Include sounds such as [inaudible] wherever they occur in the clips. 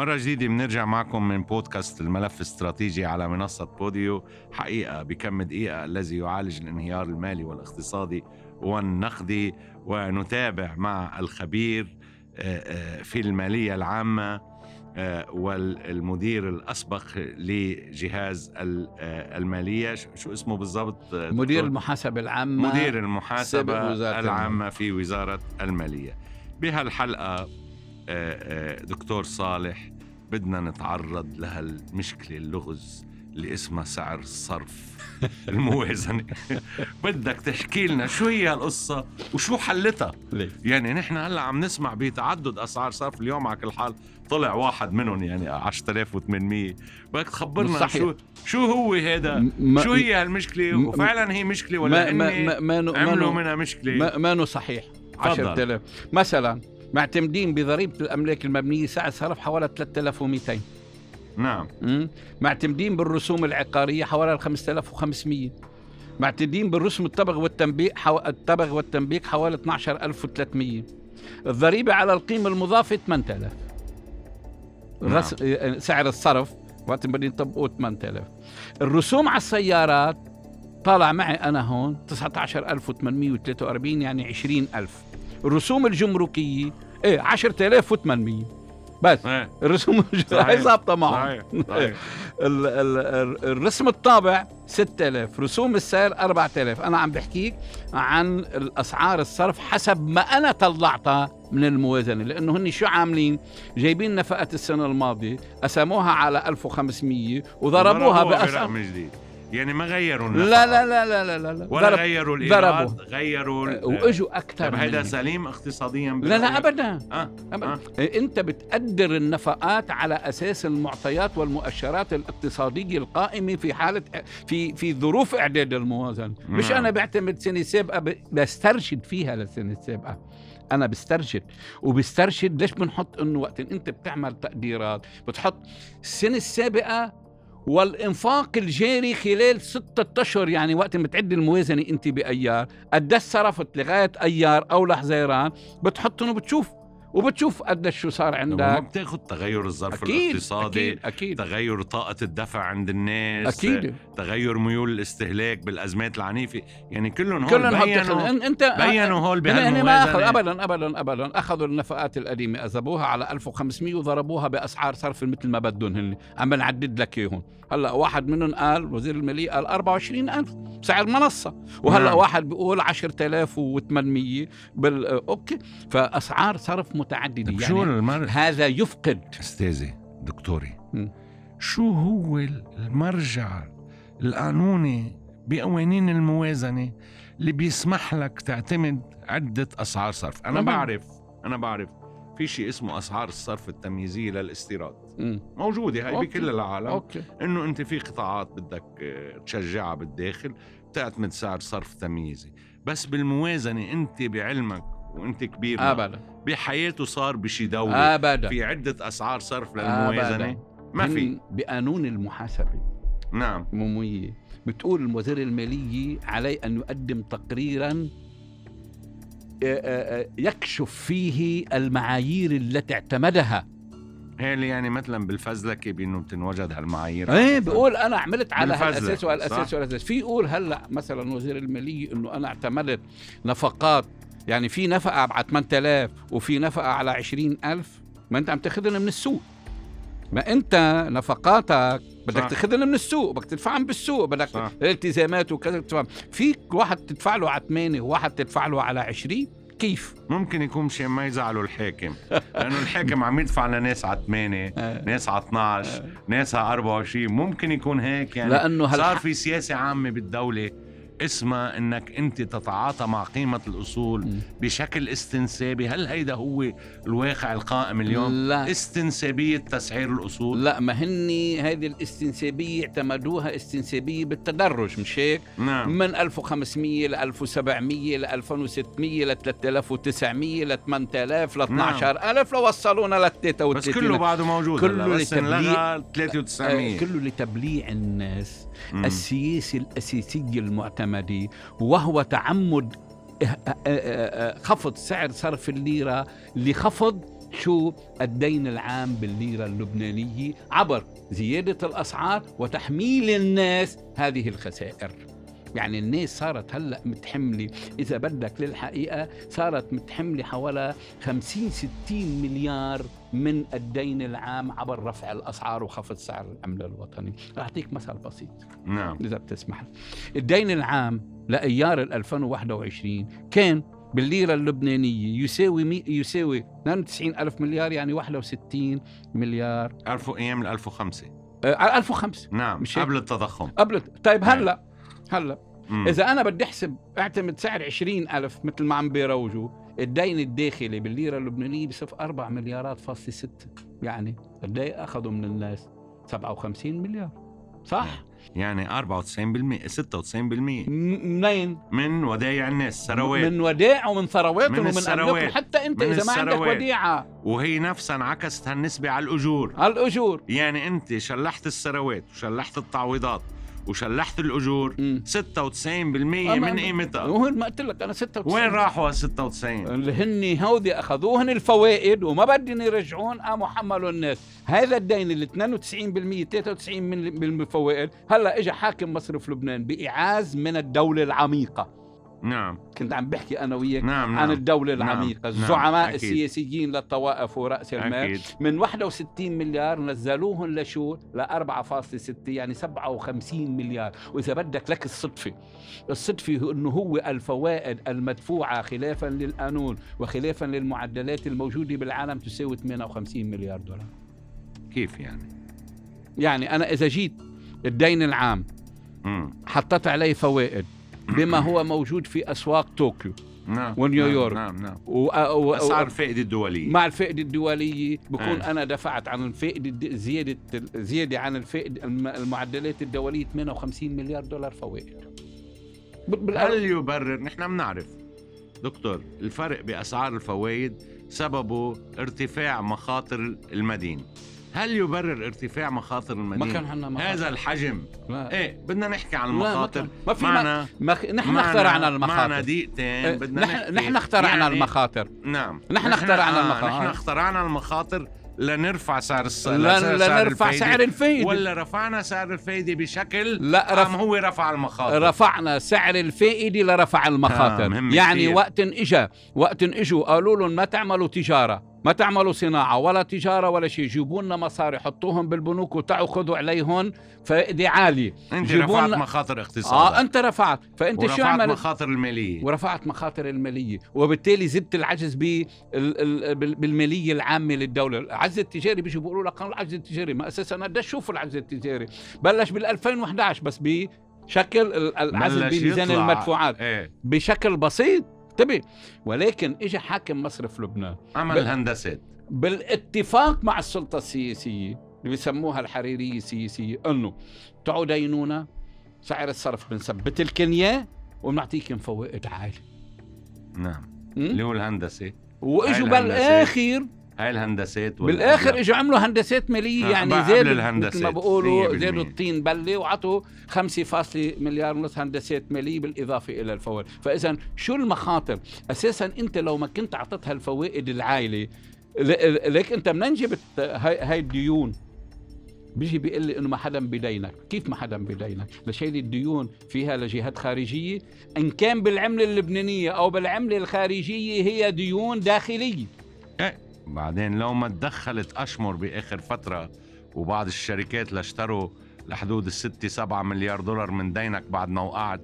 مرة جديدة بنرجع معكم من بودكاست الملف الاستراتيجي على منصة بوديو. حقيقة بكم دقيقة الذي يعالج الانهيار المالي والاقتصادي والنقدي ونتابع مع الخبير آه، آه، في المالية العامة آه، والمدير الأسبق لجهاز المالية. شو اسمه بالضبط؟ مدير المحاسبة العامة. مدير المحاسبة العامة في وزارة المالية. بهالحلقة دكتور صالح بدنا نتعرض لهالمشكلة اللغز اللي اسمها سعر الصرف. [laughs] الموازنة بدك تحكي لنا شو هي هالقصة وشو حلتها؟ ليه؟ يعني نحن هلأ عم نسمع بتعدد أسعار صرف اليوم على كل حال طلع واحد منهم يعني 10800 بدك تخبرنا صحيح. شو شو هو هذا شو هي هالمشكلة؟ وفعلا هي مشكلة ولا ما ما ما ما عملوا منها مشكلة؟ ما, ما صحيح. 10000 مثلا معتمدين بضريبة الأملاك المبنية سعر صرف حوالي 3200 نعم. معتمدين بالرسوم العقارية حوالي 5500 معتمدين بالرسم الطبغ والتنبيق حو... الطبغ والتنبيق حوالي 12300 الضريبة على القيمة المضافة 8000 نعم. الرس... سعر الصرف وقت بدي يطبقوا 8000 الرسوم على السيارات طالع معي أنا هون 19843 يعني 20000 الرسوم الجمركية. إيه 10800 بس. إيه. الرسوم هي ظابطه معه صحيح. صحيح. الرسم الطابع 6000 رسوم السير 4000 أنا عم بحكيك عن الأسعار الصرف حسب ما أنا طلعتها من الموازنة لأنه هن شو عاملين؟ جايبين نفقات السنة الماضية قسموها على 1500 وضربوها بأسعار جديد. يعني ما غيروا لا لا لا لا لا لا, لا. ولا غيروا الإيراد غيروا أه، وإجوا أكثر طيب هذا سليم اقتصاديا لا لا ابدا آه. أبداً. آه. أنت بتقدر النفقات على أساس المعطيات والمؤشرات الاقتصادية القائمة في حاله في في ظروف إعداد الموازنة مش نعم. أنا بعتمد سنة سابقة بسترشد فيها للسنة السابقة أنا بسترشد وبسترشد ليش بنحط إنه وقت أنت بتعمل تقديرات بتحط السنة السابقه والإنفاق الجاري خلال ستة أشهر يعني وقت ما تعد الموازنة أنت بأيار قديش صرفت لغاية أيار أو لحظيران بتحطهم وبتشوف وبتشوف قديش شو صار عندك ما بتاخذ تغير الظرف أكيد الاقتصادي أكيد أكيد. تغير طاقة الدفع عند الناس أكيد. تغير ميول الاستهلاك بالأزمات العنيفة. يعني كلهم هول كلهم بينوا انت بينوا هول بهالموازنة ما أخذ أبدا أبدا أبدا. أخذوا النفقات القديمة أذبوها على 1500 وضربوها بأسعار صرف مثل ما بدهم هن عم بنعدد لك إياهم. هلأ واحد منهم قال وزير المالية قال 24000 سعر منصة. وهلأ نعم. واحد بيقول 10800 بال أوكي. فأسعار صرف متعددة. يعني شو المر... هذا يفقد. أستاذي دكتوري م. شو هو المرجع القانوني بقوانين الموازنة اللي بيسمح لك تعتمد عدة أسعار صرف؟ أنا بعرف أنا بعرف. في شيء اسمه أسعار الصرف التمييزية للاستيراد. موجودة هاي. بكل العالم. أوكي. إنه أنت في قطاعات بدك تشجعها بالداخل بتعتمد سعر صرف تمييزي. بس بالموازنة أنت بعلمك وانت كبير ابدا. بحياته صار بشي دولة. ابدا. في عدة أسعار صرف للموازنة. ما في. بقانون المحاسبة. نعم. عموميه بتقول الوزير المالية عليه أن يقدم تقريرا يكشف فيه المعايير التي اعتمدها. هي اللي يعني مثلا بالفزلكة بأنه بتنوجد هالمعايير. إيه بقول أنا عملت على هالأساس وهالاساس وهالاساس في يقول هلأ مثلا وزير المالية إنه أنا اعتمدت نفقات يعني في نفقة على 8000 وفي نفقة على 20000 ما أنت عم تاخذهم من السوق. ما أنت نفقاتك بدك تاخذهم من السوق بدك تدفعهم بالسوق بدك التزامات وكذا. فيك واحد تدفع له على 8 وواحد تدفع له على 20 كيف؟ ممكن يكون مشان ما يزعلوا الحاكم. [laughs] لأنه الحاكم عم يدفع لناس على 8 آه. ناس على 12 آه. ناس على 24 ممكن يكون هيك يعني. لأنه صار في سياسة عامة بالدولة اسمها انك انت تتعاطى مع قيمة الأصول م. بشكل استنسابي هل هيدا هو الواقع القائم اليوم لا. استنسابية تسعير الأصول لا ما هني هذه الاستنسابية اعتمدوها استنسابية بالتدرج مش هيك نعم. من 1500 ل 1700 ل 2600 ل 3900 ل 8000 ل 12000 نعم. لوصلونا ل 33 بس كله بعده موجود كله لتبليع 9300 كله لتبليع الناس. السياسة الاساسيه المعتمدة المعتمدة وهو تعمد خفض سعر صرف الليرة لخفض شو الدين العام بالليرة اللبنانية عبر زيادة الأسعار وتحميل الناس هذه الخسائر. يعني الناس صارت هلأ متحملة إذا بدك للحقيقة صارت متحملة حوالي 50 60 مليار من الدين العام عبر رفع الأسعار وخفض سعر العملة الوطني، رح أعطيك مثل بسيط. نعم. إذا بتسمح الدين العام لأيار 2021 كان بالليرة اللبنانية يساوي مي يساوي 92 ألف مليار يعني 61 مليار. ألف أيام ال 1005 آه 1005 نعم مش قبل التضخم. قبل طيب نعم. هلأ هلأ. مم. إذا أنا بدي أحسب أعتمد سعر 20 ألف مثل ما عم بيروجوا الدين الداخلي بالليرة اللبنانية بصف 4 مليارات فاصلة 6 يعني قد إيه اخذوا من الناس 57 مليار. صح؟ يعني 94% 96% م- منين؟ من ودايع الناس ثروات. من ودائع ومن ثرواتهم من ومن الثروات. املاكهم حتى أنت إذا ما عندك. وديعة. وهي نفسها انعكست هالنسبة على الأجور. على الأجور. يعني أنت شلحت الثروات وشلحت التعويضات. وشلحت الأجور. مم. 96% من قيمتها. وين ما قلت لك أنا 96 وين راحوا هال 96 اللي هن هودي أخذوهن الفوائد وما بدهم يرجعون. قاموا حملوا الناس هذا الدين اللي 92% 93% من الفوائد هلا اجى حاكم مصرف لبنان بإعاز من الدولة العميقة. نعم. كنت عم بحكي أنا وياك نعم عن نعم. الدولة نعم، العميقة. نعم، الزعماء أكيد. السياسيين للطوائف ورأس المال. أكيد. من 61 مليار نزلوهم لشو؟ ل 4.6 يعني 57 مليار. وإذا بدك لك الصدفة الصدفة إنه هو الفوائد المدفوعة خلافا للقانون وخلافا للمعدلات الموجودة بالعالم تساوي 58 مليار دولار. كيف يعني؟ يعني أنا إذا جيت الدين العام. حطيت عليه فوائد بما هو موجود في أسواق طوكيو نعم ونيويورك. نعم نعم, نعم. أسعار الفائدة الدولية مع الفائدة الدولية بكون إيه. أنا دفعت عن الفائدة الد- زيادة زيادة عن الفائدة الم- المعدلات الدولية 58 مليار دولار فوائد هل يبرر نحن بنعرف دكتور الفرق بأسعار الفوائد سببه ارتفاع مخاطر المدين هل يبرر ارتفاع مخاطر المدين ما كان عنا مخاطر. هذا الحجم لا. إيه بدنا نحكي عن لا، ما المخاطر. ما في معنا ما. نحن معنا- اخترعنا معنا المخاطر دقيقتين إيه، بدنا نحن. نحن اخترعنا يعني المخاطر نعم نحن اخترعنا المخاطر. نحن اخترعنا المخاطر لنرفع سعر الس... سعر لنرفع. سعر الفايدة ولا رفعنا سعر الفايدة بشكل لا رف... هو رفع المخاطر رفعنا سعر الفائدة لرفع المخاطر آه، يعني كتير. وقت اجى وقت إجوا قالوا لهم ما تعملوا تجارة ما تعملوا صناعة ولا تجارة ولا شيء. جيبوا لنا مصاري حطوهم بالبنوك وتعوا خذوا عليهم. فائدة عالية. أنت رفعت مخاطر اقتصادك. آه أنت رفعت. فأنت شو عملت مخاطر المالية. ورفعت مخاطر المالية. وبالتالي زدت العجز بال- ال- بال- بالمالية العامة للدولة. العجز التجاري بيجوا بيقولوا لك قانون العجز التجاري. ما أساسا بدنا نشوف العجز التجاري. بلش بال 2011 بس بشكل ال- العجز بميزان. المدفوعات. إيه. بشكل بسيط. انتبه ولكن اجى حاكم مصرف لبنان. عمل بل- هندسات. بالاتفاق مع السلطة السياسية اللي بيسموها الحريرية السياسية إنه تعوا دينونا سعر الصرف بنثبت لكم إياه وبنعطيكم فوائد عالية. نعم? اللي هو الهندسة. وإجوا بالآخر هاي الهندسات بالآخر إجوا عملوا هندسات مالية آه، يعني زادوا مثل ما بيقولوا 100%. زادوا الطين بلة وعطوا 5 مليار ونص هندسات مالية بالإضافة إلى الفوائد، فاذا شو المخاطر؟ أساسا أنت لو ما كنت أعطيتها الفوائد العائله ليك أنت منين جبت هاي, هاي الديون؟ بيجي بيقول لي إنه ما حدا بدينك، كيف ما حدا بدينك؟ لشيل الديون فيها لجهات خارجية إن كان بالعملة اللبنانية أو بالعملة الخارجية هي ديون داخلية بعدين لو ما تدخلت أشمر بآخر فترة وبعض الشركات اللي اشتروا لحدود الستة سبعة مليار دولار من دينك بعد ما وقعت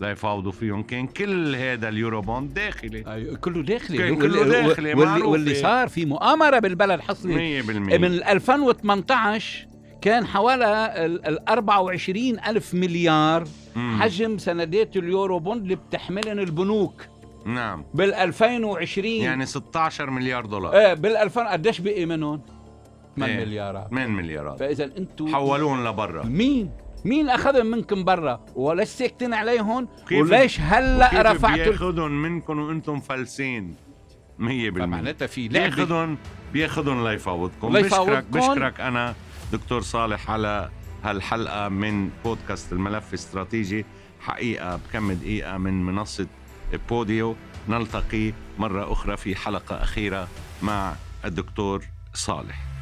ليفاوضوا فيهم كان كل هذا اليورو بوند داخلي أيوة كله داخلي كان كله داخلي، واللي. واللي صار في مؤامرة بالبلد حصلي 100% من 2018 كان حوالي ال ال 24 ألف مليار مم. حجم سندات اليورو بوند اللي بتحملن البنوك نعم. بال 2020 يعني 16 مليار دولار. إيه بال 2000 قديش بقي منهم؟ 8 إيه. مليارات. 8 مليارات. فإذا أنتم حولوهم لبرا. مين؟ مين اخذهم منكم برا؟ وليش ساكتين عليهم؟ وليش هلأ رفعتوا؟ بيأخذهم منكم وأنتم فلسين؟ 100% فمعناتها في لعبة. بياخذهم بيأخذهم ليفاوضكم ليفاوضكم. بشكرك بشكرك أنا دكتور صالح على هالحلقة من بودكاست الملف الاستراتيجي. حقيقة بكم دقيقة من منصة بوديو. نلتقي مرة أخرى في حلقة أخيرة مع الدكتور صالح.